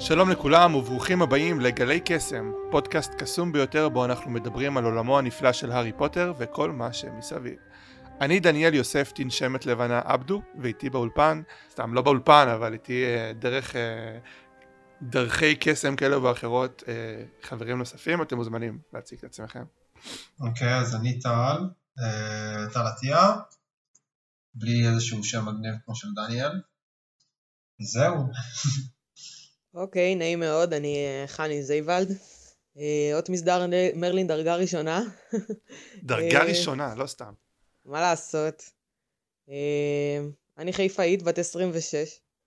שלום לכולם וברוכים הבאים לגלי קסם, פודקאסט קסום ביותר בו אנחנו מדברים על עולמו הנפלא של הארי פוטר וכל מה שמסביב. אני דניאל יוסף תנשמת לבנה עבדו, ואיתי באולפן, סתם לא באולפן, אבל איתי אה, דרך אה, דרכי קסם כאלה ואחרות, אה, חברים נוספים, אתם מוזמנים להציג את עצמכם. אוקיי, אז אני טל, טל עטיה, בלי איזשהו שם מגניב כמו של דניאל. זהו. אוקיי, נעים מאוד, אני חני זייבלד. אות מסדר מרלין דרגה ראשונה. דרגה ראשונה, לא סתם. מה לעשות? אני חיפאית, בת 26.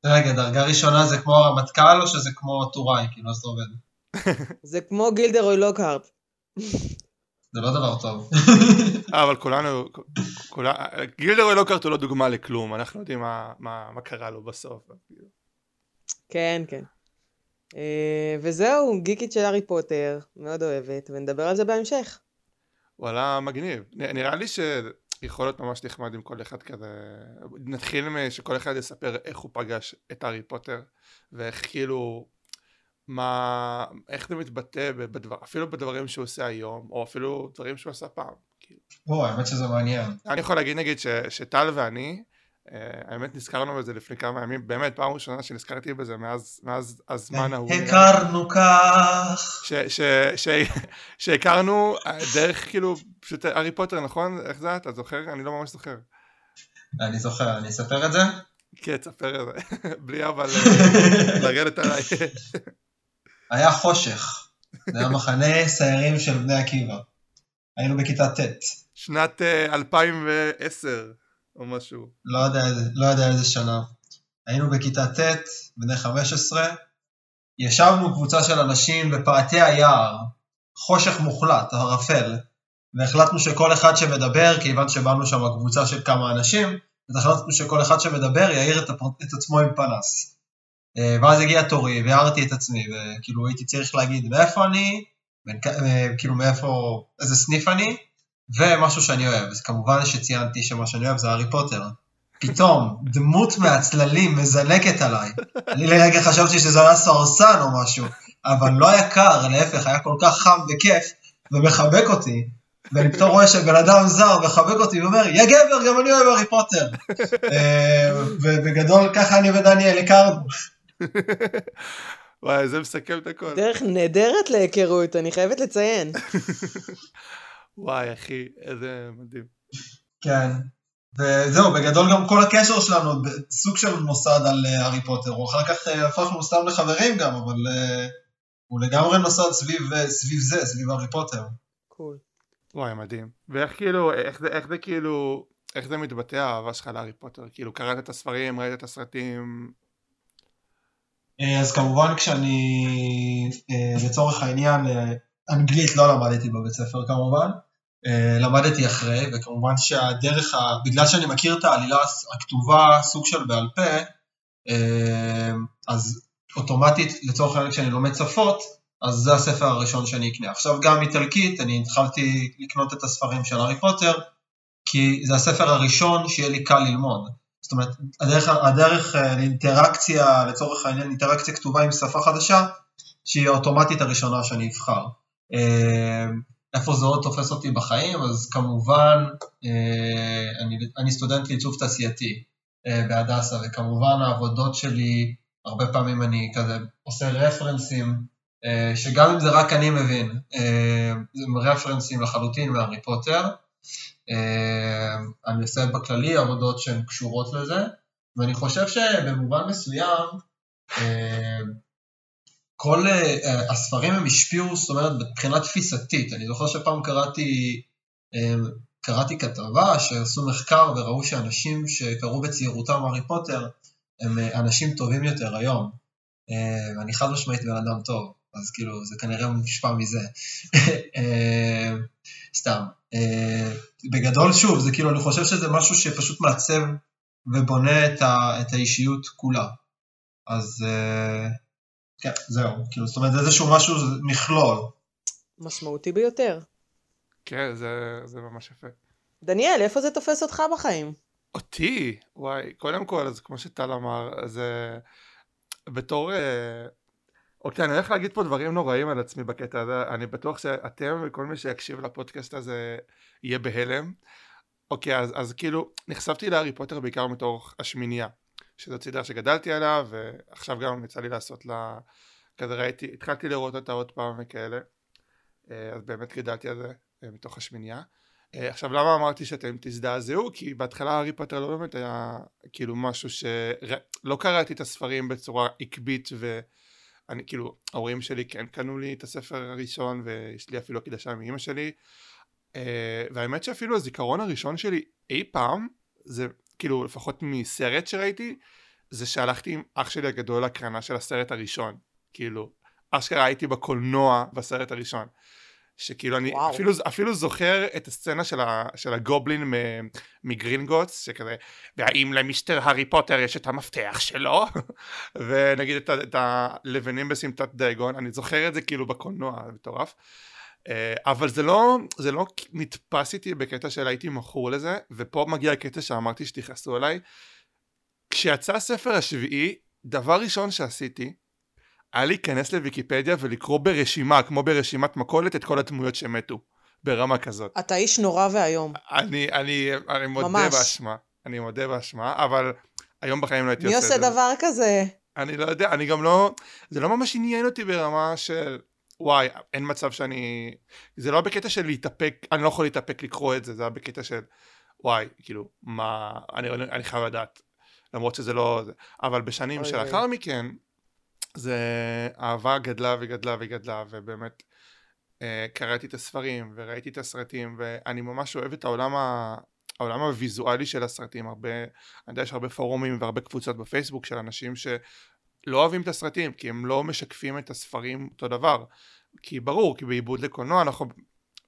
רגע, דרגה ראשונה זה כמו הרמטכ"ל או שזה כמו טוראי? כאילו, איך זה עובד? זה כמו גילדרוי לוקהארט. זה לא דבר טוב. אה, אבל כולנו, גילדרוי לוקהארט הוא לא דוגמה לכלום, אנחנו יודעים מה קרה לו בסוף. כן, כן. אה, וזהו, גיקית של הארי פוטר, מאוד אוהבת, ונדבר על זה בהמשך. וואלה, מגניב. נראה לי שיכול להיות ממש נחמד עם כל אחד כזה... נתחיל שכל אחד יספר איך הוא פגש את הארי פוטר, ואיך כאילו... מה... איך זה מתבטא בדבר... אפילו בדברים שהוא עושה היום, או אפילו דברים שהוא עשה פעם. כאילו. או, האמת שזה מעניין. אני יכול להגיד נגיד ש... שטל ואני, האמת נזכרנו בזה לפני כמה ימים, באמת פעם ראשונה שנזכרתי בזה מאז, מאז הזמן ההוא. הכרנו כך. שהכרנו דרך כאילו פשוט הארי פוטר נכון? איך זה אתה זוכר? אני לא ממש זוכר. אני זוכר, אני אספר את זה? כן, תספר את זה, בלי אבל אה, לרדת עליי. היה חושך, זה היה מחנה סיירים של בני עקיבא. היינו בכיתה ט'. שנת 2010. או משהו. לא יודע, לא יודע איזה שנה. היינו בכיתה ט', בני 15, ישבנו קבוצה של אנשים בפאתי היער, חושך מוחלט, ערפל, והחלטנו שכל אחד שמדבר, כיוון שבאנו שם קבוצה של כמה אנשים, אז החלטנו שכל אחד שמדבר יאיר את, הפ... את עצמו עם פנס. אה, ואז הגיע תורי, והערתי את עצמי, וכאילו הייתי צריך להגיד מאיפה אני, אה, כאילו מאיפה, איזה סניף אני, ומשהו שאני אוהב, אז כמובן שציינתי שמה שאני אוהב זה הארי פוטר. פתאום, דמות מהצללים מזנקת עליי. אני לרגע חשבתי שזה היה סרסן או משהו, אבל לא היה קר, להפך, היה כל כך חם וכיף, ומחבק אותי. ואני פתאום רואה שבן אדם זר מחבק אותי ואומר, יא גבר, גם אני אוהב הארי פוטר. אה, ובגדול ככה אני ודניאל הכרנו. וואי, זה מסכם את הכל. דרך נהדרת להיכרות, אני חייבת לציין. וואי אחי, איזה מדהים. כן, וזהו, בגדול גם כל הקשר שלנו סוג של מוסד על אה, הארי פוטר, הוא אחר כך אה, הפכנו סתם לחברים גם, אבל uh, הוא לגמרי נוסד סביב, סביב זה, סביב הארי פוטר. קול. וואי, מדהים. ואיך כאילו, איך זה, איך זה כאילו, איך זה מתבטא האהבה שלך להארי פוטר? כאילו, קראת את הספרים, ראית את הסרטים? אז כמובן כשאני, לצורך העניין, אנגלית לא למדתי בבית ספר כמובן, אה, למדתי אחרי, וכמובן שהדרך, ה... בגלל שאני מכיר את העלילה הכתובה סוג של בעל פה, אה, אז אוטומטית לצורך העניין כשאני לומד שפות, אז זה הספר הראשון שאני אקנה. עכשיו גם איטלקית, אני התחלתי לקנות את הספרים של הארי פוטר, כי זה הספר הראשון שיהיה לי קל ללמוד. זאת אומרת, הדרך, הדרך אה, לאינטראקציה, לצורך העניין אינטראקציה כתובה עם שפה חדשה, שהיא האוטומטית הראשונה שאני אבחר. איפה זה עוד תופס אותי בחיים, אז כמובן אה, אני, אני סטודנט לעיצוב תעשייתי אה, בהדסה, וכמובן העבודות שלי, הרבה פעמים אני כזה עושה רפרנסים, אה, שגם אם זה רק אני מבין, זה רפרנסים לחלוטין מהארי פוטר, אני עושה בכללי עבודות שהן קשורות לזה, ואני חושב שבמובן מסוים, כל uh, הספרים הם השפיעו, זאת אומרת, מבחינה תפיסתית. אני זוכר שפעם קראתי, um, קראתי כתבה שעשו מחקר וראו שאנשים שקראו בצעירותם הארי פוטר הם uh, אנשים טובים יותר היום. Uh, ואני חד משמעית בן אדם טוב, אז כאילו זה כנראה מושפע מזה. uh, סתם. Uh, בגדול, שוב, זה כאילו, אני חושב שזה משהו שפשוט מעצב ובונה את, ה, את האישיות כולה. אז... Uh, כן, זהו, כאילו, זאת אומרת, איזשהו משהו, מכלול. משמעותי ביותר. כן, זה, זה ממש יפה. דניאל, איפה זה תופס אותך בחיים? אותי? וואי, קודם כל, אז כמו שטל אמר, זה בתור... אה, אוקיי, אני הולך להגיד פה דברים נוראים על עצמי בקטע הזה, אני בטוח שאתם וכל מי שיקשיב לפודקאסט הזה יהיה בהלם. אוקיי, אז, אז כאילו, נחשפתי להארי פוטר בעיקר מתוך השמינייה, שזאת סדרה שגדלתי עליה, ועכשיו גם יצא לי לעשות לה, כזה ראיתי, התחלתי לראות אותה עוד פעם וכאלה, אה, אז באמת גדלתי על זה אה, מתוך השמינייה. אה, עכשיו למה אמרתי שאתם תזדעזעו? כי בהתחלה הארי פוטר לא באמת היה כאילו משהו שלא קראתי את הספרים בצורה עקבית ו... אני כאילו, ההורים שלי כן קנו לי את הספר הראשון ויש לי אפילו הקדשה מאמא שלי והאמת שאפילו הזיכרון הראשון שלי אי פעם זה כאילו לפחות מסרט שראיתי זה שהלכתי עם אח שלי הגדול להקרנה של הסרט הראשון. כאילו אשכרה הייתי בקולנוע בסרט הראשון. שכאילו אני אפילו, אפילו זוכר את הסצנה של, ה, של הגובלין מגרינגוטס שכזה והאם למיסטר הארי פוטר יש את המפתח שלו? ונגיד את, את הלבנים בסמטת דייגון. אני זוכר את זה כאילו בקולנוע מטורף אבל זה לא, זה לא נתפס איתי בקטע של הייתי מכור לזה ופה מגיע הקטע שאמרתי שתכעסו עליי כשיצא הספר השביעי דבר ראשון שעשיתי היה להיכנס לוויקיפדיה ולקרוא ברשימה, כמו ברשימת מכולת, את כל הדמויות שמתו. ברמה כזאת. אתה איש נורא ואיום. אני, אני, אני מודה ממש. באשמה. אני מודה באשמה, אבל היום בחיים לא הייתי עושה את זה. מי עושה דבר כזה? אני לא יודע, אני גם לא... זה לא ממש עניין אותי ברמה של... וואי, אין מצב שאני... זה לא בקטע של להתאפק, אני לא יכול להתאפק לקרוא את זה, זה היה בקטע של... וואי, כאילו, מה... אני, אני חייב לדעת. למרות שזה לא... אבל בשנים שלאחר מכן, זה אהבה גדלה וגדלה וגדלה ובאמת אה, קראתי את הספרים וראיתי את הסרטים ואני ממש אוהב את העולם, ה, העולם הוויזואלי של הסרטים הרבה, אני יודע יש הרבה פורומים והרבה קבוצות בפייסבוק של אנשים שלא אוהבים את הסרטים כי הם לא משקפים את הספרים אותו דבר. כי ברור כי בעיבוד לקולנוע אנחנו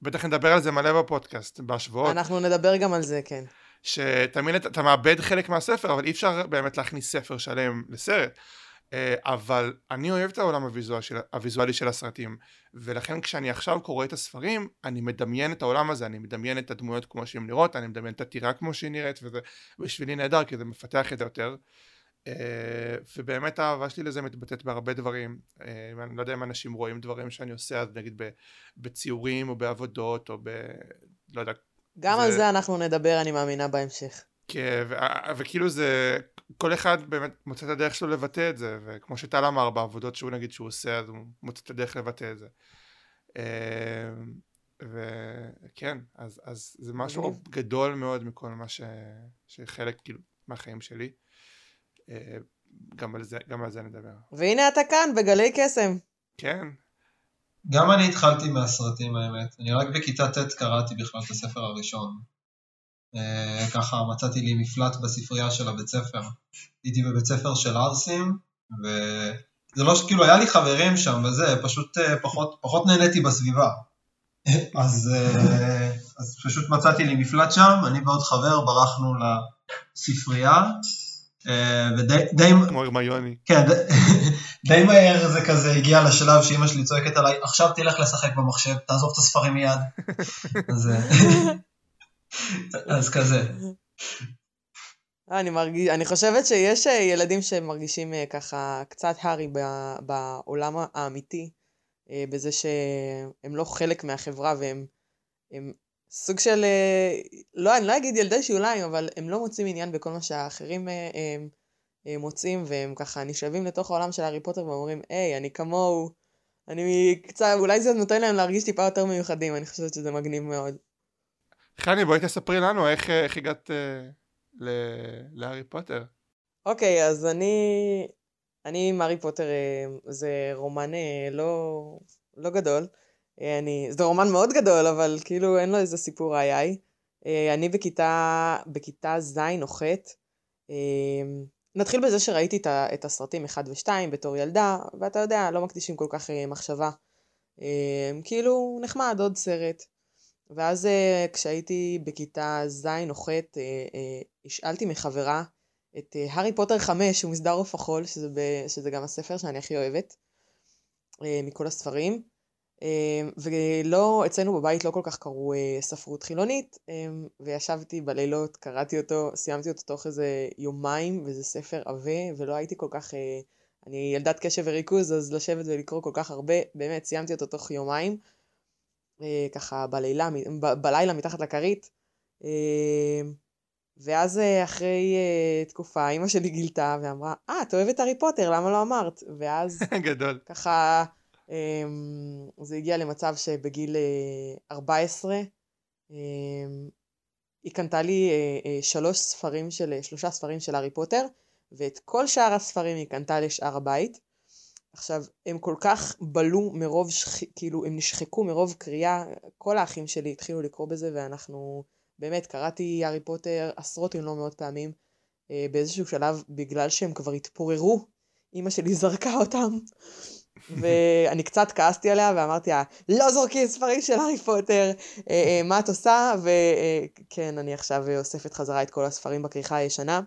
בטח נדבר על זה מלא בפודקאסט בהשוואות. אנחנו נדבר גם על זה כן. שתמיד אתה, אתה מאבד חלק מהספר אבל אי אפשר באמת להכניס ספר שלם לסרט. אה, אבל אני אוהב את העולם הוויזואלי של, הוויזואלי של הסרטים ולכן כשאני עכשיו קורא את הספרים אני מדמיין את העולם הזה אני מדמיין את הדמויות כמו שהן נראות אני מדמיין את הטירה כמו שהיא נראית וזה בשבילי נהדר כי זה מפתח את זה יותר ובאמת האהבה שלי לזה מתבטאת בהרבה דברים אה, אני לא יודע אם אנשים רואים דברים שאני עושה אז נגיד בציורים או בעבודות או ב... לא יודע גם זה... על זה אנחנו נדבר אני מאמינה בהמשך כן, וכאילו זה, כל אחד באמת מוצא את הדרך שלו לבטא את זה, וכמו שטל אמר בעבודות שהוא נגיד שהוא עושה, אז הוא מוצא את הדרך לבטא את זה. וכן, אז, אז זה משהו גדול מאוד מכל מה ש... שחלק כאילו מהחיים שלי. אה, גם על זה, גם על זה נדבר. והנה אתה כאן בגלי קסם. כן. גם אני התחלתי מהסרטים האמת, אני רק בכיתה ט' קראתי בכלל את הספר הראשון. אה, ככה מצאתי לי מפלט בספרייה של הבית ספר. הייתי בבית ספר של ערסים, וזה לא שכאילו היה לי חברים שם וזה, פשוט אה, פחות, פחות נהניתי בסביבה. אז, אז פשוט מצאתי לי מפלט שם, אני ועוד חבר ברחנו לספרייה, ודי... די, כמו הרמיוני. כן, די, מהר זה כזה הגיע לשלב שאימא שלי צועקת עליי, עכשיו תלך לשחק במחשב, תעזוב את הספרים מיד. אז... אז כזה. אני, מרגיש, אני חושבת שיש אה, ילדים שמרגישים אה, ככה קצת הארי בעולם האמיתי, אה, בזה שהם לא חלק מהחברה והם הם סוג של, לא, אני לא אגיד ילדי שוליים, אבל הם לא מוצאים עניין בכל מה שהאחרים הם, הם מוצאים, והם ככה נשאבים לתוך העולם של הארי פוטר ואומרים, היי, אני כמוהו, אני קצת, אולי זה נותן להם להרגיש טיפה יותר מיוחדים, אני חושבת שזה מגניב מאוד. חני, בואי תספרי לנו איך, איך הגעת uh, להארי פוטר. אוקיי, okay, אז אני... אני עם הארי פוטר, uh, זה רומן uh, לא, לא גדול. Uh, אני, זה רומן מאוד גדול, אבל כאילו אין לו איזה סיפור איי. Uh, אני בכיתה, בכיתה ז' או ח'. Uh, נתחיל בזה שראיתי את, הסרטים 1 ו-2 בתור ילדה, ואתה יודע, לא מקדישים כל כך מחשבה. כאילו, נחמד, עוד סרט. ואז אה, כשהייתי בכיתה ז' או ח', אה, אה, השאלתי מחברה את הארי פוטר 5, שהוא מסדר עוף החול, שזה, ב, שזה גם הספר שאני הכי אוהבת מכל הספרים. ולא, אצלנו בבית לא כל כך קראו ספרות חילונית, וישבתי בלילות, קראתי אותו, סיימתי אותו תוך איזה יומיים, וזה ספר עבה, ולא הייתי כל כך אני ילדת קשב וריכוז, אז לשבת ולקרוא כל כך הרבה, באמת, סיימתי אותו תוך יומיים, אה, ככה בלילה, ב- בלילה מתחת לכרית. אה, ואז אה, אחרי אה, תקופה, אימא שלי גילתה ואמרה, אה, את אוהבת הארי פוטר, למה לא אמרת? ואז גדול. ככה אמ, זה הגיע למצב שבגיל אה, 14 אמ, היא קנתה לי אה, אה, שלוש ספרים של, שלושה ספרים של הארי פוטר, ואת כל שאר הספרים היא קנתה לשאר הבית. עכשיו, הם כל כך בלו מרוב, שח... כאילו, הם נשחקו מרוב קריאה, כל האחים שלי התחילו לקרוא בזה, ואנחנו, באמת, קראתי הארי פוטר עשרות אם לא מאות פעמים. אה, באיזשהו שלב, בגלל שהם כבר התפוררו, אימא שלי זרקה אותם. ואני קצת כעסתי עליה ואמרתי לה, לא זורקים ספרים של הארי פוטר, אה, אה, מה את עושה? וכן, אני עכשיו אוספת חזרה את כל הספרים בכריכה הישנה.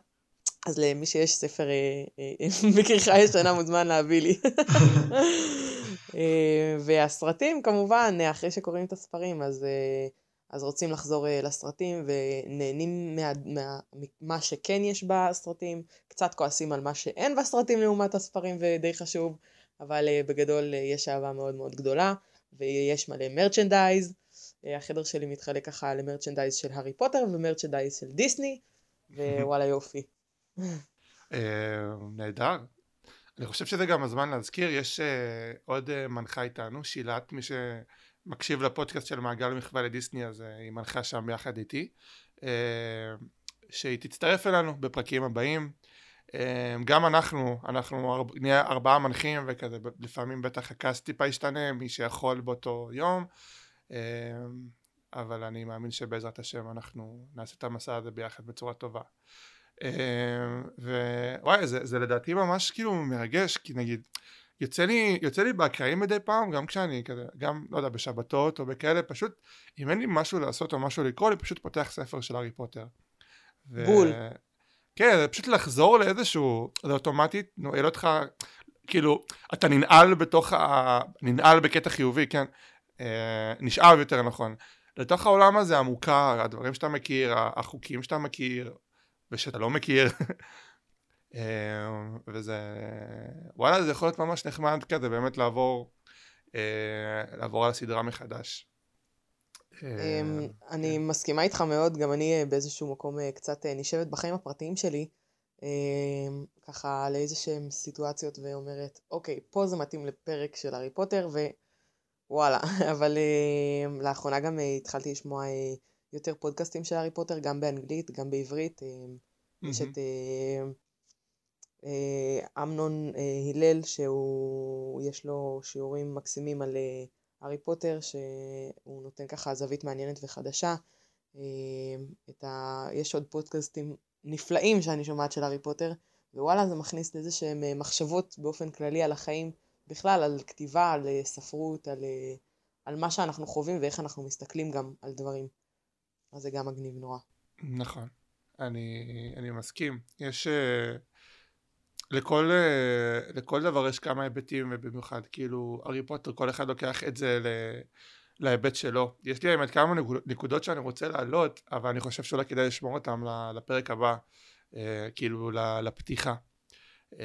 אז למי שיש ספר אה, אה, בכריכה ישנה מוזמן להביא לי. אה, והסרטים כמובן, אחרי שקוראים את הספרים, אז, אה, אז רוצים לחזור אה, לסרטים ונהנים מה, מה, מה שכן יש בסרטים, קצת כועסים על מה שאין בסרטים לעומת הספרים ודי חשוב, אבל אה, בגדול אה, יש אהבה מאוד מאוד גדולה, ויש מלא מרצ'נדייז. אה, החדר שלי מתחלק ככה למרצ'נדייז של הארי פוטר ומרצ'נדייז של דיסני, ווואלה יופי. נהדר. אני חושב שזה גם הזמן להזכיר, יש עוד מנחה איתנו, שילת, מי שמקשיב לפודקאסט של מעגל מחווה לדיסני, אז היא מנחה שם ביחד איתי, שהיא תצטרף אלינו בפרקים הבאים. גם אנחנו, אנחנו נהיה ארבעה מנחים וכזה, לפעמים בטח הכעס טיפה ישתנה, מי שיכול באותו יום, אבל אני מאמין שבעזרת השם אנחנו נעשה את המסע הזה ביחד בצורה טובה. ווואי זה, זה לדעתי ממש כאילו מרגש כי נגיד יוצא לי, יוצא לי בהקראים מדי פעם גם כשאני כזה גם לא יודע בשבתות או בכאלה פשוט אם אין לי משהו לעשות או משהו לקרוא אני פשוט פותח ספר של הארי פוטר. ו... בול. כן זה פשוט לחזור לאיזשהו זה אוטומטית נועל אותך כאילו אתה ננעל בתוך ה... ננעל בקטע חיובי כן? אה, נשאב יותר נכון. לתוך העולם הזה המוכר הדברים שאתה מכיר החוקים שאתה מכיר ושאתה לא מכיר. אה, וזה וואלה זה יכול להיות ממש נחמד כזה באמת לעבור אה, לעבור על הסדרה מחדש. אה, אמ, אני כן. מסכימה איתך מאוד גם אני באיזשהו מקום קצת נשבת בחיים הפרטיים שלי ככה לאיזה שהם סיטואציות ואומרת אוקיי פה זה מתאים לפרק של הארי פוטר ווואלה אבל לאחרונה גם התחלתי לשמוע יותר פודקאסטים של הארי פוטר, גם באנגלית, גם בעברית. יש את אה, אה, אמנון אה, הלל, שהוא, יש לו שיעורים מקסימים על הארי פוטר, שהוא נותן ככה זווית מעניינת וחדשה. את ה... יש עוד פודקאסטים נפלאים שאני שומעת של הארי פוטר, ווואלה זה מכניס לאיזה שהם מחשבות באופן כללי על החיים, בכלל על כתיבה, על ספרות, על, על מה שאנחנו חווים ואיך אנחנו מסתכלים גם על דברים. אז זה גם מגניב נורא. נכון, אני, אני מסכים. יש... Uh, לכל, uh, לכל דבר יש כמה היבטים, ובמיוחד כאילו, ארי פוטר, כל אחד לוקח את זה ל... להיבט שלו. יש לי באמת כמה נקודות שאני רוצה להעלות, אבל אני חושב שאולי כדאי לשמור אותם לפרק הבא, uh, כאילו לפתיחה. Uh,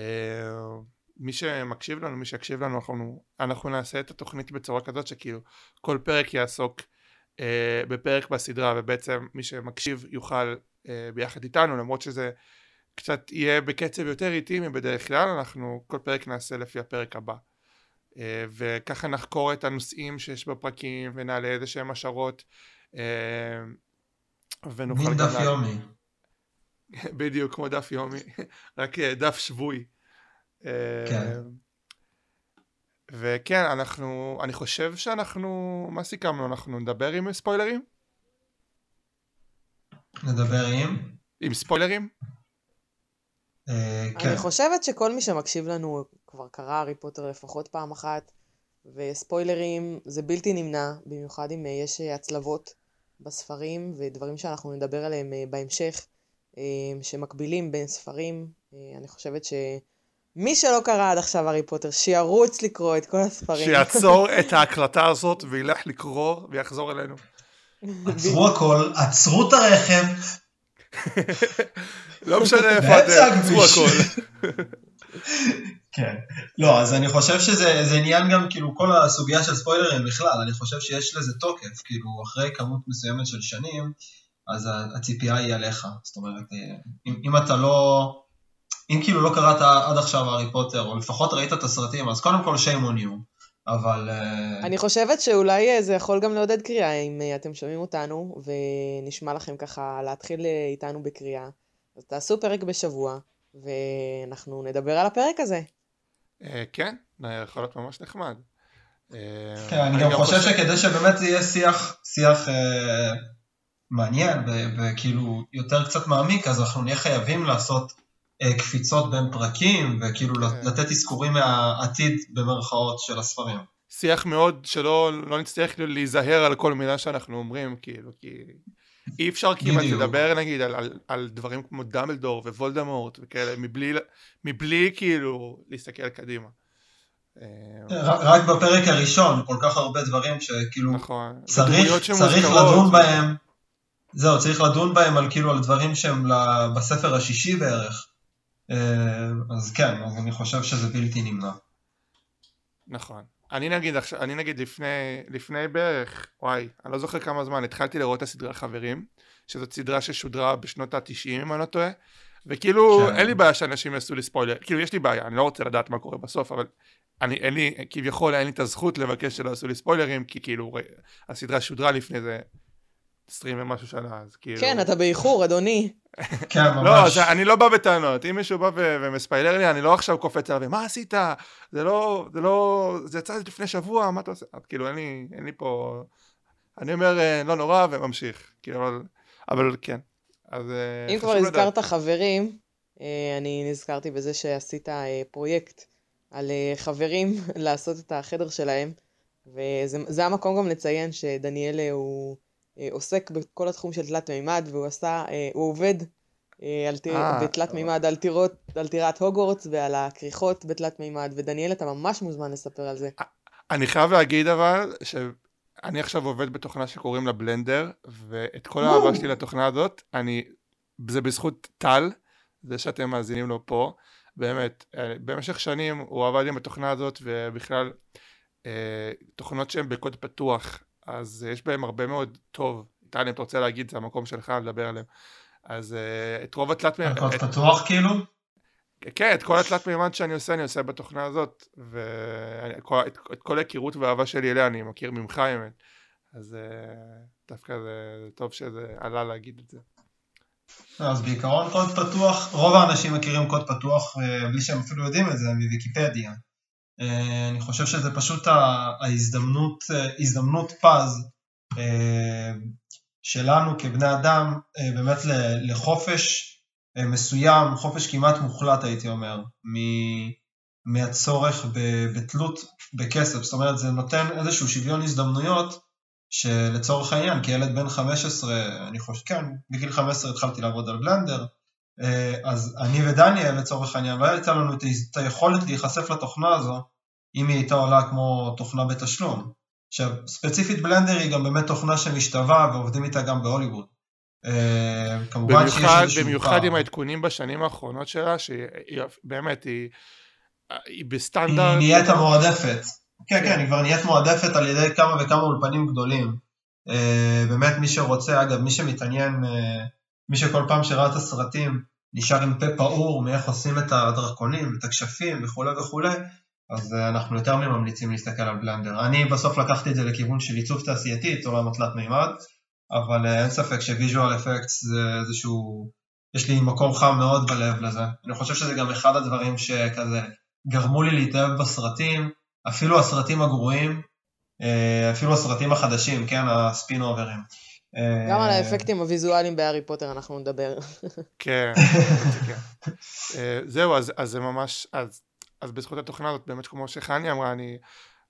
מי שמקשיב לנו, מי שיקשיב לנו, אנחנו, אנחנו נעשה את התוכנית בצורה כזאת שכאילו כל פרק יעסוק uh, בפרק בסדרה ובעצם מי שמקשיב יוכל uh, ביחד איתנו למרות שזה קצת יהיה בקצב יותר איטי מבדרך כלל אנחנו כל פרק נעשה לפי הפרק הבא uh, וככה נחקור את הנושאים שיש בפרקים ונעלה איזה שהם השערות uh, ונוכל גם... דף יומי. בדיוק כמו דף יומי רק דף שבוי. כן. וכן, אנחנו, אני חושב שאנחנו, מה סיכמנו? אנחנו נדבר עם ספוילרים? נדבר עם? עם ספוילרים? אה, כן. אני חושבת שכל מי שמקשיב לנו כבר קרא הארי פוטר לפחות פעם אחת, וספוילרים זה בלתי נמנע, במיוחד אם אה, יש אה, הצלבות בספרים ודברים שאנחנו נדבר עליהם בהמשך, שמקבילים בין ספרים. אני חושבת ש... מי שלא קרא עד עכשיו הארי פוטר, שירוץ לקרוא את כל הספרים. שיעצור את ההקלטה הזאת וילך לקרוא ויחזור אלינו. עצרו הכל, עצרו את הרכב. לא משנה איפה אתם, עצרו הכל. כן. לא, אז אני חושב שזה עניין גם, כאילו, כל הסוגיה של ספוילרים בכלל, אני חושב שיש לזה תוקף, כאילו, אחרי כמות מסוימת של שנים, אז הציפייה היא עליך. זאת אומרת, אה, אם, אם אתה לא... אם כאילו לא קראת עד עכשיו הארי פוטר, או לפחות ראית את הסרטים, אז קודם כל shame on you. אבל... אה, אני חושבת שאולי אה, זה יכול גם לעודד קריאה, אם אתם שומעים אותנו, ונשמע לכם ככה להתחיל איתנו בקריאה. אז תעשו פרק בשבוע, ואנחנו נדבר על הפרק הזה. כן, יכול להיות ממש נחמד. כן, אני גם חושב שכדי שבאמת יהיה שיח, שיח מעניין וכאילו יותר קצת מעמיק, אז אנחנו נהיה חייבים לעשות אה, קפיצות בין פרקים, וכאילו כן. לתת אזכורים מהעתיד במרכאות של הספרים. שיח מאוד שלא לא נצטרך כאילו להיזהר על כל מילה שאנחנו אומרים, כאילו, כי אי אפשר כמעט לדבר נגיד על, על, על דברים כמו דמבלדור ווולדמורט וכאלה, מבלי, מבלי כאילו להסתכל קדימה. אה, רק בפרק הראשון כל כך הרבה דברים שכאילו נכון. צריך, צריך לדון בהם זהו, צריך לדון בהם על כאילו על דברים שהם בספר השישי בערך. אה, אז כן, אז אני חושב שזה בלתי נמנע. נכון. אני נגיד, אני נגיד לפני, לפני בערך, וואי, אני לא זוכר כמה זמן, התחלתי לראות את הסדרה חברים, שזאת סדרה ששודרה בשנות ה-90 אם אני לא טועה, וכאילו כן. אין לי בעיה שאנשים יעשו לי ספוילר, כאילו יש לי בעיה, אני לא רוצה לדעת מה קורה בסוף, אבל אני, אין לי, כביכול אין לי את הזכות לבקש שלא יעשו לי ספוילרים, כי כאילו הסדרה שודרה לפני זה 20 ומשהו שנה, אז כאילו... כן, אתה באיחור, אדוני. כן, ממש. לא, אז אני לא בא בטענות. אם מישהו בא ומספיילר לי, אני לא עכשיו קופץ עליו, מה עשית? זה לא, זה לא, זה יצא לפני שבוע, מה אתה עושה? כאילו, אין לי, אין לי פה... אני אומר, אה, לא נורא, וממשיך. כאילו, אבל, אבל כן. אז אה, אם כבר הזכרת חברים, אה, אני נזכרתי בזה שעשית פרויקט על חברים לעשות את החדר שלהם, וזה המקום גם לציין שדניאל הוא... אה, עוסק בכל התחום של תלת מימד, והוא עשה, אה, הוא עובד אה, על תיר, בתלת מימד על, טירות, על טירת הוגוורטס ועל הכריכות בתלת מימד, ודניאל, אתה ממש מוזמן לספר על זה. אני חייב להגיד אבל, שאני עכשיו עובד בתוכנה שקוראים לה בלנדר, ואת כל האהבה שלי לתוכנה הזאת, אני, זה בזכות טל, זה שאתם מאזינים לו פה, באמת, במשך שנים הוא עבד עם התוכנה הזאת, ובכלל, תוכנות שהן בקוד פתוח, אז יש בהם הרבה מאוד טוב. טל, אם אתה רוצה להגיד, זה המקום שלך לדבר עליהם. אז uh, את רוב התלת מימד... הכל פתוח כאילו? כן, את כל התלת מימד שאני עושה, אני עושה בתוכנה הזאת, ואת את כל ההיכרות והאהבה שלי אליה אני מכיר ממך האמת. אז uh, דווקא זה טוב שזה עלה להגיד את זה. אז בעיקרון קוד פתוח, רוב האנשים מכירים קוד פתוח אה, בלי שהם אפילו יודעים את זה, מוויקיפדיה. אה, אני חושב שזה פשוט ההזדמנות, אה, הזדמנות פז אה, שלנו כבני אדם באמת לחופש מסוים, חופש כמעט מוחלט הייתי אומר, מהצורך בתלות בכסף, זאת אומרת זה נותן איזשהו שוויון הזדמנויות שלצורך העניין כילד בן 15, אני חושב, כן, בגיל 15 התחלתי לעבוד על בלנדר, אז אני ודניאל לצורך העניין לא הייתה לנו את היכולת להיחשף לתוכנה הזו אם היא הייתה עולה כמו תוכנה בתשלום. עכשיו, ספציפית בלנדר היא גם באמת תוכנה שמשתווה ועובדים איתה גם בהוליווד. אה, כמובן במיוחד, שיש במיוחד פעם. עם העדכונים בשנים האחרונות שלה, שבאמת היא, היא בסטנדרט... היא נהיית המועדפת. כן, כן, היא כבר נהיית מועדפת על ידי כמה וכמה אולפנים גדולים. אה, באמת מי שרוצה, אגב, מי שמתעניין, אה, מי שכל פעם שראה את הסרטים נשאר עם פה פעור מאיך עושים את הדרקונים, את הכשפים וכולי וכולי, אז אה, אנחנו יותר מממליצים להסתכל על בלנדר. אני בסוף לקחתי את זה לכיוון של עיצוב תעשייתי, עולם התלת מימד, אבל אה, אין ספק שוויז'ואל אפקטס זה איזשהו, יש לי מקום חם מאוד בלב לזה. אני חושב שזה גם אחד הדברים שכזה גרמו לי להתאהב בסרטים, אפילו הסרטים הגרועים, אה, אפילו הסרטים החדשים, כן, הספין אוברים. גם על האפקטים הוויזואליים בהארי פוטר אנחנו נדבר. כן, כן. זהו, אז זה ממש, אז אז בזכות התוכנה הזאת, באמת כמו שחני אמרה, אני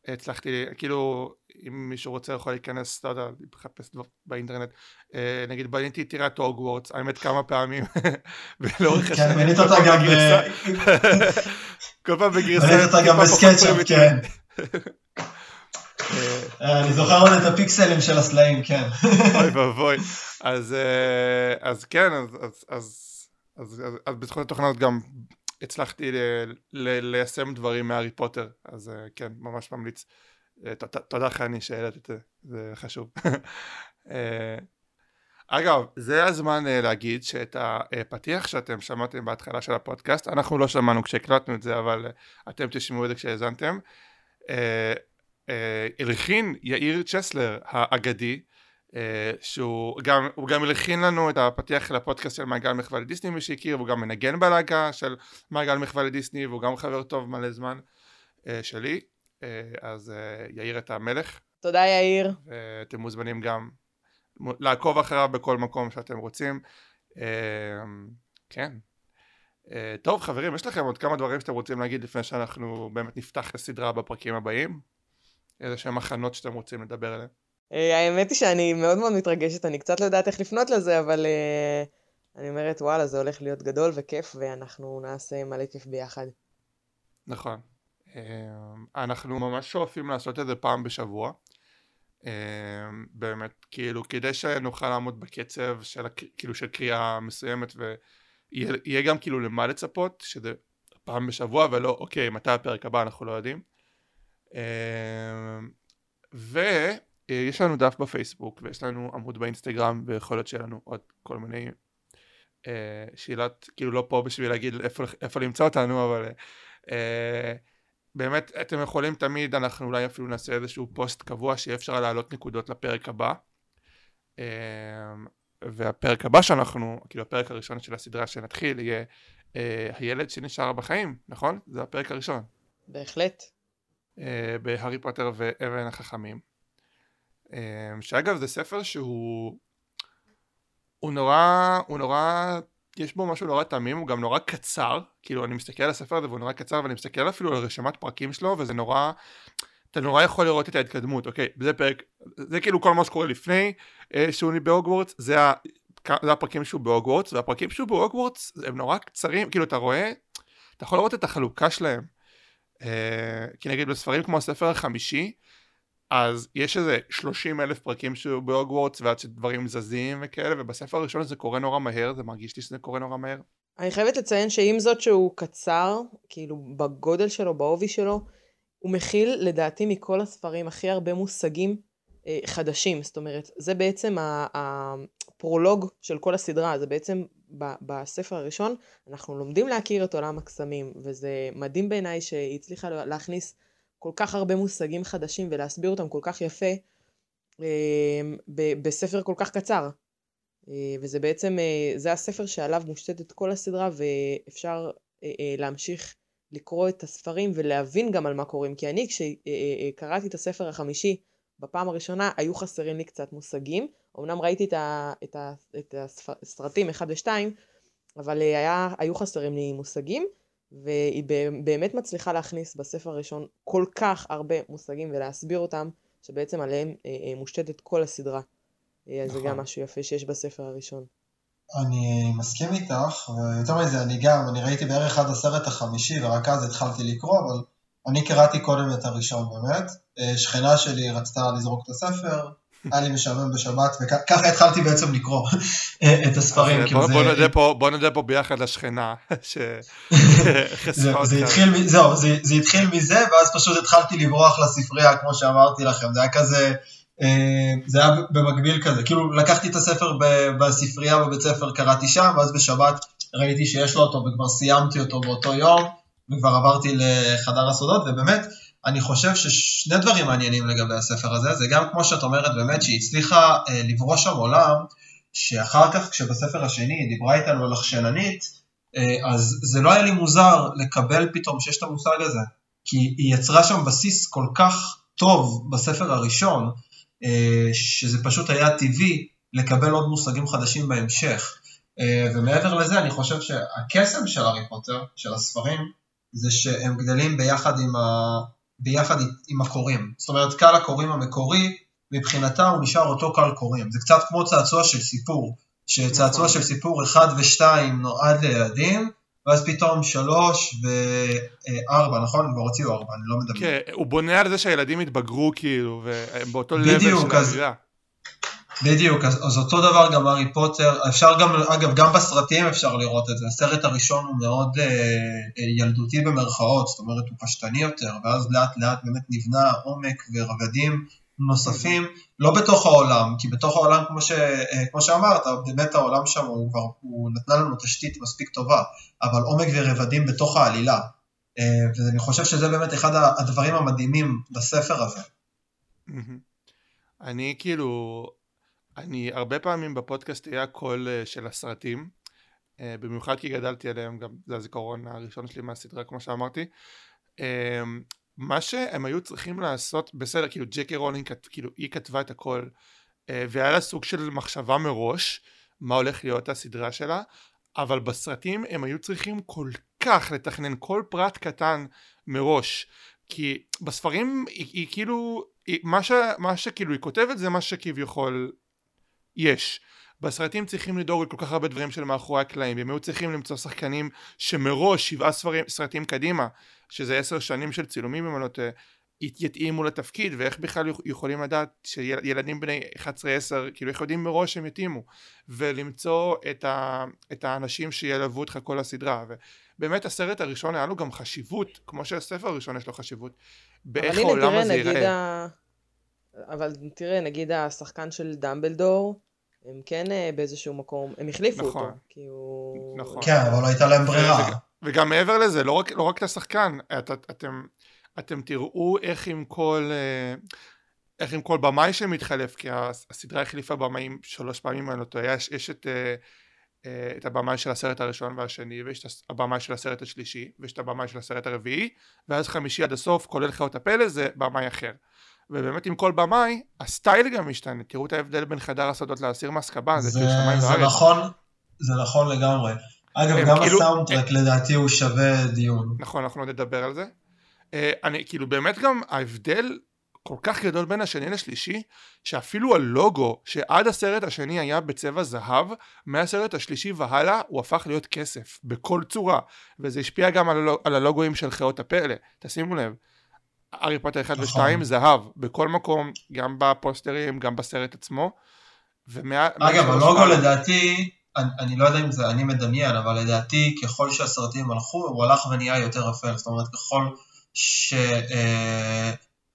הצלחתי, כאילו, אם מישהו רוצה יכול להיכנס, לא יודע, לחפש באינטרנט, אה, נגיד בניתי טירת הוגוורטס, האמת כמה פעמים, ולאורך השנים, כן, בנית אותה גם כל פעם בגרסה, בנית אותה גם בסקייצ'אפ, כן. אה, אני זוכר עוד את הפיקסלים של הסלעים, כן. אוי ואבוי. אז, אה, כן, אז, בזכות התוכנה הזאת גם הצלחתי ליישם דברים מהארי פוטר, אז אה, כן, ממש ממליץ. תודה חני שהעלת את זה, זה חשוב. אגב, זה הזמן להגיד שאת הפתיח שאתם שמעתם בהתחלה של הפודקאסט, אנחנו לא שמענו כשהקלטנו את זה, אבל אתם תשמעו את זה כשהאזנתם. אה, הלחין יאיר צ'סלר האגדי, אה, שהוא גם, הוא גם הלחין לנו את הפתיח לפודקאסט של מעגל מחווה לדיסני מי שהכיר, והוא גם מנגן בלהקה של מעגל מחווה לדיסני, והוא גם חבר טוב מלא זמן אה, שלי, אז יאיר את המלך, תודה יאיר. ואתם מוזמנים גם לעקוב אחריו בכל מקום שאתם רוצים. כן. טוב חברים, יש לכם עוד כמה דברים שאתם רוצים להגיד לפני שאנחנו באמת נפתח את הסדרה בפרקים הבאים? איזה שהם הכנות שאתם רוצים לדבר עליהם? אה, האמת היא שאני מאוד מאוד מתרגשת, אני קצת לא יודעת איך לפנות לזה, אבל אה, אני אומרת, וואלה, זה הולך להיות גדול וכיף, ואנחנו נעשה מלא כיף ביחד. נכון. אה, אנחנו ממש שואפים לעשות את זה פעם בשבוע. באמת, כאילו, כדי שנוכל לעמוד בקצב של, כאילו, של קריאה מסוימת, ויהיה יהיה גם כאילו למה לצפות, שזה פעם בשבוע, ולא, אוקיי, מתי הפרק הבא, אנחנו לא יודעים. ויש לנו דף בפייסבוק, ויש לנו עמוד באינסטגרם, ויכול להיות שיהיה לנו עוד כל מיני אה, שאלת, כאילו לא פה בשביל להגיד איפה, איפה למצוא אותנו, אבל אה, באמת אתם יכולים תמיד, אנחנו אולי אפילו נעשה איזשהו פוסט קבוע שיהיה אפשר להעלות נקודות לפרק הבא. אה, והפרק הבא שאנחנו, כאילו הפרק הראשון של הסדרה שנתחיל יהיה הילד שנשאר בחיים, נכון? זה הפרק הראשון. בהחלט. אה, בהארי פוטר ואבן החכמים. אה, שאגב זה ספר שהוא הוא נורא, הוא נורא, יש בו משהו נורא תמים, הוא גם נורא קצר, כאילו אני מסתכל על הספר הזה והוא נורא קצר ואני מסתכל אפילו על רשימת פרקים שלו וזה נורא, אתה נורא יכול לראות את ההתקדמות, אוקיי, זה פרק, זה כאילו כל מה שקורה לפני אה, שהוא בהוגוורטס, זה, ה, זה הפרקים שהוא בהוגוורטס, והפרקים שהוא בהוגוורטס הם נורא קצרים, כאילו אתה רואה, אתה יכול לראות את החלוקה שלהם. אה, כי נגיד בספרים כמו הספר החמישי, אז יש איזה 30 אלף פרקים שהוא בהוגוורטס ועד שדברים זזים וכאלה, ובספר הראשון זה קורה נורא מהר, זה מרגיש לי שזה קורה נורא מהר. אני חייבת לציין שעם זאת שהוא קצר, כאילו בגודל שלו, בעובי שלו, הוא מכיל לדעתי מכל הספרים הכי הרבה מושגים אה, חדשים. זאת אומרת, זה בעצם הפרולוג של כל הסדרה, זה בעצם בספר הראשון, אנחנו לומדים להכיר את עולם הקסמים, וזה מדהים בעיניי שהיא הצליחה להכניס כל כך הרבה מושגים חדשים ולהסביר אותם כל כך יפה אה, בספר כל כך קצר. אה, וזה בעצם, אה, זה הספר שעליו מושתתת כל הסדרה ואפשר להמשיך לקרוא את הספרים ולהבין גם על מה קוראים. כי אני כשקראתי את הספר החמישי בפעם הראשונה היו חסרים לי קצת מושגים. אמנם ראיתי את, ה, את, ה, את הסרטים 1 ו-2, אבל היה, היו חסרים לי מושגים. והיא באמת מצליחה להכניס בספר הראשון כל כך הרבה מושגים ולהסביר אותם, שבעצם עליהם אה, אה, מושתתת כל הסדרה. אה, אז זה גם משהו יפה שיש בספר הראשון. אני מסכים איתך, ויותר מזה, אני גם, אני ראיתי בערך עד הסרט החמישי, ורק אז התחלתי לקרוא, אבל אני קראתי קודם את הראשון באמת. שכנה שלי רצתה לזרוק את הספר, היה לי משעמם בשבת, וככה התחלתי בעצם לקרוא את הספרים. בוא, בוא, נודה פה, בוא נודה פה ביחד לשכנה שחשפה אותך. זהו, זה, זה התחיל מזה, ואז פשוט התחלתי לברוח לספרייה, כמו שאמרתי לכם, זה היה כזה, זה היה במקביל כזה, כאילו לקחתי את הספר בספרייה בבית ספר, קראתי שם, ואז בשבת ראיתי שיש לו אותו וכבר סיימתי אותו באותו יום, וכבר עברתי לחדר הסודות, ובאמת, אני חושב ששני דברים מעניינים לגבי הספר הזה, זה גם כמו שאת אומרת באמת שהיא הצליחה אה, לברוש שם עולם, שאחר כך כשבספר השני היא דיברה איתנו על החשננית, אה, אז זה לא היה לי מוזר לקבל פתאום שיש את המושג הזה, כי היא יצרה שם בסיס כל כך טוב בספר הראשון, אה, שזה פשוט היה טבעי לקבל עוד מושגים חדשים בהמשך. אה, ומעבר לזה אני חושב שהקסם של הארי פוטר, של הספרים, זה שהם גדלים ביחד עם, ה... ביחד עם הקוראים. זאת אומרת, קהל הקוראים המקורי, מבחינתה הוא נשאר אותו קהל קוראים. זה קצת כמו צעצוע של סיפור, שצעצוע של סיפור 1 ו-2 נועד לילדים, ואז פתאום 3 ו-4, נכון? הם כבר הוציאו 4, אני לא מדבר. כן, הוא בונה על זה שהילדים התבגרו כאילו, והם באותו לבל של האווירה. בדיוק, אז, אז אותו דבר גם הארי פוטר, אפשר גם, אגב, גם בסרטים אפשר לראות את זה, הסרט הראשון הוא מאוד אה, אה ילדותי במרכאות, זאת אומרת הוא פשטני יותר, ואז לאט לאט באמת נבנה עומק ורבדים נוספים, לא בתוך העולם, כי בתוך העולם, כמו, ש, אה, כמו שאמרת, באמת העולם שם הוא כבר, הוא נתנה לנו תשתית מספיק טובה, אבל עומק ורבדים בתוך העלילה, אה, ואני חושב שזה באמת אחד הדברים המדהימים בספר הזה. אני כאילו, אני הרבה פעמים בפודקאסט אהיה הקול אה, של הסרטים, אה, במיוחד כי גדלתי עליהם, גם זה הזיכרון הראשון שלי מהסדרה כמו שאמרתי. אה, מה שהם היו צריכים לעשות, בסדר, כאילו ג'קי רולינג, כאילו היא כתבה את הכל, והיה לה סוג של מחשבה מראש, מה הולך להיות הסדרה שלה, אבל בסרטים הם היו צריכים כל כך לתכנן כל פרט קטן מראש, כי בספרים היא, היא כאילו, היא, מה, ש, מה שכאילו היא כותבת זה מה שכביכול יש. בסרטים צריכים לדאוג לכל כך הרבה דברים של מאחורי הקלעים, והם היו צריכים למצוא שחקנים שמראש שבעה ספרים, סרטים קדימה, שזה עשר שנים של צילומים אם אני לא טועה, יתאימו לתפקיד, ואיך בכלל יכולים לדעת שילדים בני 11-10, כאילו איך יודעים מראש שהם יתאימו, ולמצוא את, ה, את האנשים שילוו אותך כל הסדרה, ובאמת הסרט הראשון היה לו גם חשיבות, כמו שהספר הראשון יש לו חשיבות, באיך העולם הזה ייראה. אבל תראה, נגיד השחקן של דמבלדור, הם כן אה, באיזשהו מקום, הם החליפו נכון, אותו, כי הוא... נכון. כן, אבל לא הייתה להם ברירה. וגם, וגם מעבר לזה, לא רק, לא רק את השחקן, את, את, אתם, אתם תראו איך עם כל... אה, איך עם כל במאי שמתחלף, כי הסדרה החליפה במאים שלוש פעמים, אני לא טועה, יש, יש את, אה, את הבמאי של הסרט הראשון והשני, ויש את הבמאי של הסרט השלישי, ויש את הבמאי של הסרט הרביעי, ואז חמישי עד הסוף, כולל חיות הפלא, זה במאי אחר. ובאמת עם כל במאי, הסטייל גם משתנה, תראו את ההבדל בין חדר הסודות לאסיר מאסקבן, זה, זה כאילו שמיים וארץ. זה נכון, זה נכון לגמרי. אגב, גם כאילו, הסאונדטרק הם... לדעתי הוא שווה דיון. נכון, אנחנו עוד נדבר על זה. Uh, אני, כאילו באמת גם ההבדל כל כך גדול בין השני לשלישי, שאפילו הלוגו שעד הסרט השני היה בצבע זהב, מהסרט השלישי והלאה הוא הפך להיות כסף, בכל צורה, וזה השפיע גם על, הלוג, על הלוגוים של חיות הפלא, תשימו לב. הארי פוטר 1 נכון. ו-2 זהב, בכל מקום, גם בפוסטרים, גם בסרט עצמו. ומה, אגב, הלוגו לדעתי, אני, אני לא יודע אם זה אני מדמיין, אבל לדעתי ככל שהסרטים הלכו, הוא הלך ונהיה יותר אפל, זאת אומרת ככל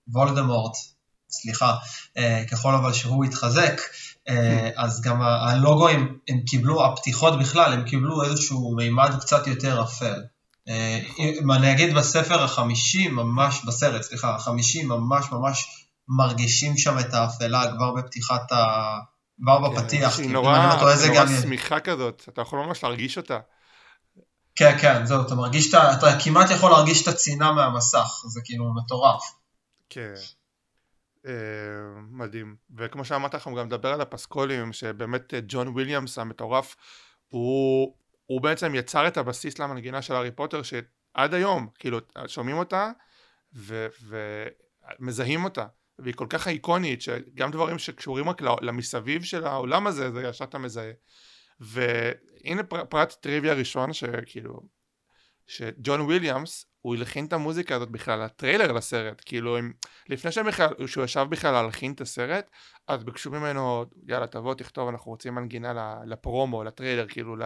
שוולדמורט, אה, סליחה, אה, ככל אבל שהוא התחזק, אה, אז גם הלוגו הם, הם קיבלו, הפתיחות בכלל, הם קיבלו איזשהו מימד קצת יותר אפל. אם אני אגיד בספר החמישי ממש, בסרט, סליחה, החמישי ממש ממש מרגישים שם את האפלה כבר בפתיחת ה... כבר כן, בפתיח. היא נורא, לא נורא שמיכה כזאת, אתה יכול ממש להרגיש אותה. כן, כן, זהו, אתה מרגיש, אתה כמעט יכול להרגיש את הצינה מהמסך, זה כאילו מטורף. כן. אה, מדהים. וכמו שאמרת, אנחנו גם נדבר על הפסקולים, שבאמת אה, ג'ון וויליאמס המטורף, הוא הוא בעצם יצר את הבסיס למנגינה של הארי פוטר שעד היום כאילו שומעים אותה ומזהים אותה. והיא כל כך איקונית שגם דברים שקשורים רק למסביב של העולם הזה זה ישר אתה מזהה. והנה פרט טריוויה ראשון שכאילו שג'ון וויליאמס הוא הלחין את המוזיקה הזאת בכלל, הטריילר לסרט, כאילו הם, לפני שבכלל, שהוא ישב בכלל להלחין את הסרט, אז ביקשו ממנו, יאללה תבוא תכתוב, אנחנו רוצים מנגינה לפרומו, לטריילר, כאילו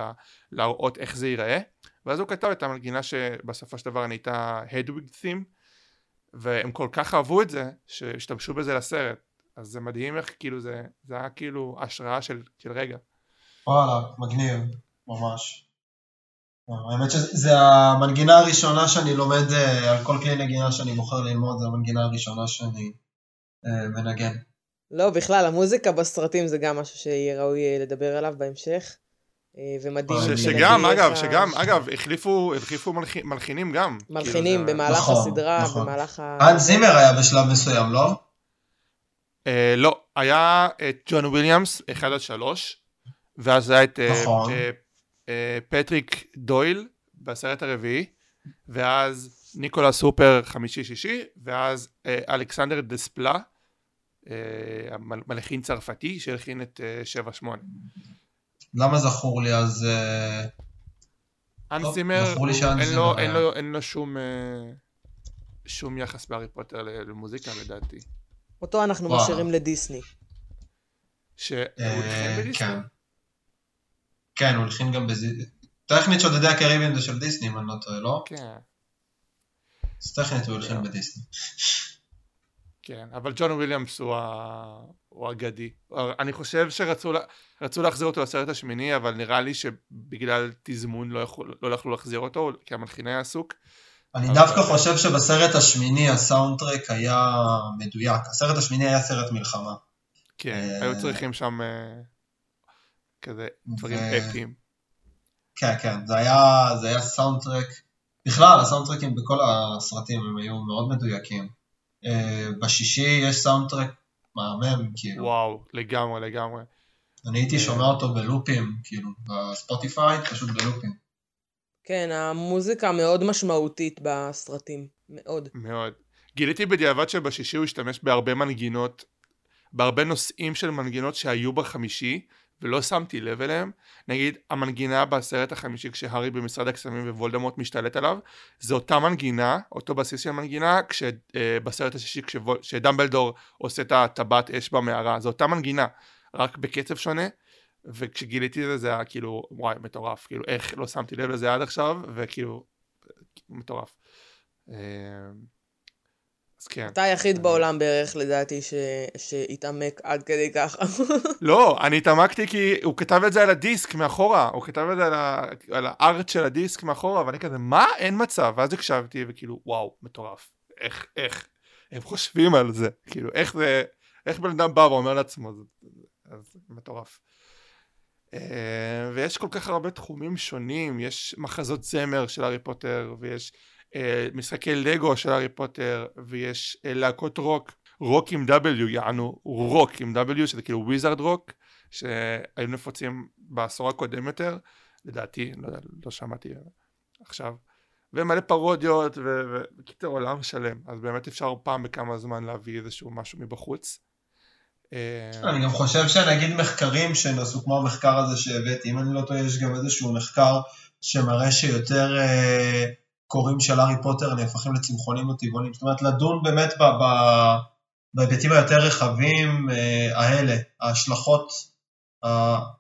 להראות איך זה ייראה, ואז הוא כתב את המנגינה שבסופו של דבר נהייתה הדוויג תים, והם כל כך אהבו את זה, שהשתמשו בזה לסרט, אז זה מדהים איך כאילו זה, זה היה כאילו השראה של, של רגע. וואלה, מגניב, ממש. האמת שזה המנגינה הראשונה שאני לומד, אה, על כל כלי נגינה שאני בוחר ללמוד, זה המנגינה הראשונה שאני אה, מנגן. לא, בכלל, המוזיקה בסרטים זה גם משהו שיהיה ראוי אה, לדבר עליו בהמשך. ומדהים. שגם, אגב, שגם, אגב, החליפו, החליפו מלחינים גם. מלחינים כאילו במהלך נכון, הסדרה, נכון. במהלך ה... האנס זימר היה בשלב מסוים, לא? לא, היה את ג'ון וויליאמס, 1 עד 3, ואז היה את נכון. אה, פטריק דויל בסרט הרביעי, ואז ניקולה סופר חמישי-שישי, ואז אה, אלכסנדר דספלה, אה, מלחין צרפתי שהלחין את שבע שמונה. למה זכור לי אז... אנס זימר, אין לו שום, שום יחס בהארי פוטר למוזיקה לדעתי. אותו אנחנו משאירים לדיסני. שהוא אה, הלחין בדיסני? כן. כן, הוא הלחין גם בזיזי. טכנית שודדי הקריבים זה של דיסני, אם אני לא טועה, לא? כן, אז טכנית הוא הלחין לא. בדיסני. כן, אבל ג'ון וויליאמס הוא, ה... הוא אגדי. אני חושב שרצו לה... רצו להחזיר אותו לסרט השמיני, אבל נראה לי שבגלל תזמון לא, יכול... לא יכלו להחזיר אותו, כי המלחין היה עסוק. אני אבל- דווקא חושב שבסרט השמיני הסאונדטרק היה מדויק. הסרט השמיני היה סרט מלחמה. כן, אה, היו צריכים שם אה, כזה דברים ו- אפיים. כן, כן, זה היה, זה היה סאונדטרק. בכלל, הסאונדטרקים בכל הסרטים הם היו מאוד מדויקים. אה, בשישי יש סאונדטרק מהמם, כאילו. וואו, לגמרי, לגמרי. אני הייתי אה. שומע אותו בלופים, כאילו, בספוטיפיי, פשוט בלופים. כן, המוזיקה מאוד משמעותית בסרטים, מאוד. מאוד. גיליתי בדיעבד שבשישי הוא השתמש בהרבה מנגינות, בהרבה נושאים של מנגינות שהיו בחמישי, ולא שמתי לב אליהם. נגיד, המנגינה בסרט החמישי כשהארי במשרד הקסמים ווולדמורט משתלט עליו, זה אותה מנגינה, אותו בסיס של מנגינה, כשבסרט השישי כשבול- כשדמבלדור עושה את הטבעת אש במערה, זו אותה מנגינה, רק בקצב שונה. וכשגיליתי את זה זה היה כאילו וואי מטורף כאילו איך לא שמתי לב לזה עד עכשיו וכאילו מטורף. אז כן. אתה היחיד בעולם בערך, לדעתי, ש... שהתעמק עד כדי ככה. לא, אני התעמקתי כי הוא כתב את זה על הדיסק מאחורה, הוא כתב את זה על, ה... על הארט של הדיסק מאחורה, ואני כזה, מה? אין מצב. ואז הקשבתי, וכאילו, וואו, מטורף. איך, איך, הם חושבים על זה. כאילו, איך זה, איך בן אדם בא ואומר לעצמו, זה, אז מטורף. אה, ויש כל כך הרבה תחומים שונים, יש מחזות זמר של הארי פוטר, ויש משחקי לגו של הארי פוטר, ויש אה, להקות רוק, רוק עם W, יענו רוק עם W, שזה כאילו wizard rock, שהיו נפוצים בעשור הקודם יותר, לדעתי, לא, לא שמעתי עכשיו, ומלא פרודיות, ו- ובקיצור עולם שלם, אז באמת אפשר פעם בכמה זמן להביא איזשהו משהו מבחוץ. אה, אני גם חושב שנגיד מחקרים שנעשו כמו המחקר הזה שהבאתי, אם אני לא טועה, יש גם איזשהו מחקר שמראה שיותר אה, קוראים של הארי פוטר נהפכים לצמחונים או טבעונים, זאת אומרת לדון באמת ב, ב, בהיבטים היותר רחבים אה, האלה, ההשלכות,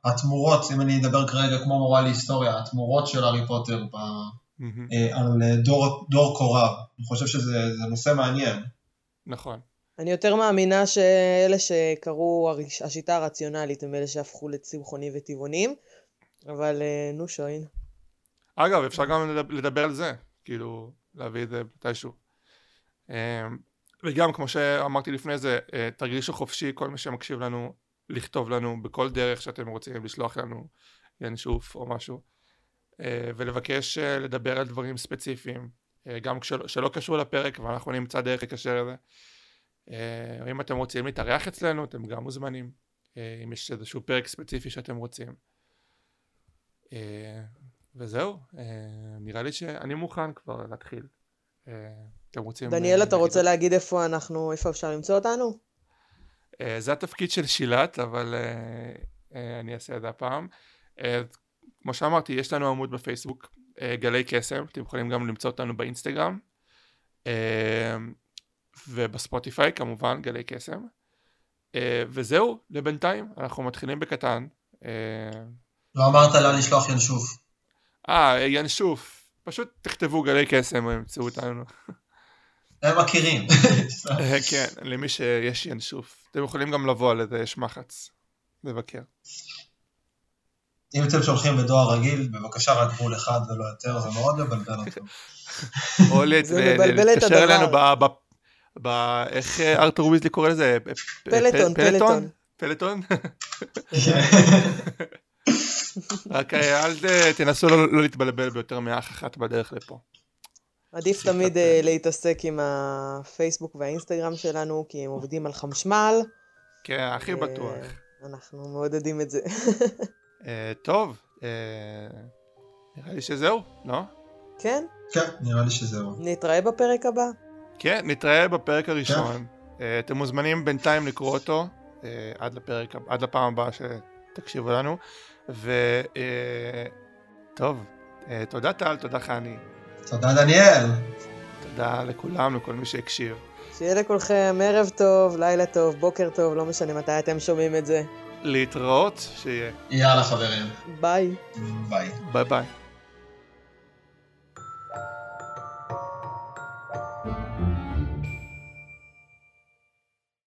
התמורות, אם אני אדבר כרגע כמו מורה להיסטוריה, התמורות של הארי פוטר ב, אה, על אה, דור, דור קוריו, אני חושב שזה זה נושא מעניין. נכון. אני יותר מאמינה שאלה שקראו השיטה הרציונלית הם אלה שהפכו לצמחונים וטבעונים, אבל נו שוין. אגב, אפשר גם לדבר על זה, כאילו, להביא את זה מתישהו. אמ, וגם, כמו שאמרתי לפני זה, אה, תרגישו חופשי, כל מי שמקשיב לנו, לכתוב לנו בכל דרך שאתם רוצים, לשלוח לנו ינשוף או משהו, אה, ולבקש אה, לדבר על דברים ספציפיים, גם כשלא, שלא קשור לפרק, ואנחנו נמצא דרך לקשר לזה. אם אתם רוצים להתארח אצלנו, אתם גם מוזמנים, אם יש איזשהו פרק ספציפי שאתם רוצים. וזהו, אה, נראה לי שאני מוכן כבר להתחיל. אה, אתם רוצים... דניאל, אה, אתה להגיד רוצה? להגיד איפה אנחנו, איפה אפשר למצוא אותנו? זה התפקיד של שילת, אבל אני אעשה את זה הפעם. כמו שאמרתי, יש לנו עמוד בפייסבוק, גלי קסם, אתם יכולים גם למצוא אותנו באינסטגרם, ובספוטיפיי כמובן, גלי קסם. וזהו, לבינתיים, אנחנו מתחילים בקטן. לא אמרת לה לשלוח ינשוף. אה, ינשוף, פשוט תכתבו גלי קסם, הם ימצאו אותנו. הם מכירים. אה, כן, למי שיש ינשוף. אתם יכולים גם לבוא על איזה יש מחץ, לבקר. אם אתם שולחים בדואר רגיל, בבקשה רק גבול אחד ולא יותר, זה מאוד מבלבל אותם. או את להתקשר. אלינו ב... ב- איך אה, ארתור ויזלי קורא לזה? פלטון, פלטון? פלטון. רק אה, אל ת- תנסו לא לא להתבלבל ביותר מאח אחת בדרך לפה. עדיף תמיד כן. אה, להתעסק עם הפייסבוק והאינסטגרם שלנו, כי הם עובדים על חמשמל. כן, הכי אה, בטוח. אנחנו מעודדים את זה. אה, טוב, אה, נראה לי שזהו, לא? כן, כן, נראה לי שזהו. נתראה בפרק הבא. כן, נתראה בפרק הראשון. אה, אתם מוזמנים בינתיים לקרוא אותו אה, עד לפרק, עד לפעם הבאה שתקשיבו לנו. וטוב, תודה טל, תודה חני, תודה דניאל. תודה לכולם, לכל מי שהקשיב. שיהיה לכולכם ערב טוב, לילה טוב, בוקר טוב, לא משנה מתי אתם שומעים את זה. להתראות, שיהיה. יאללה חברים, ביי. ביי. ביי ביי.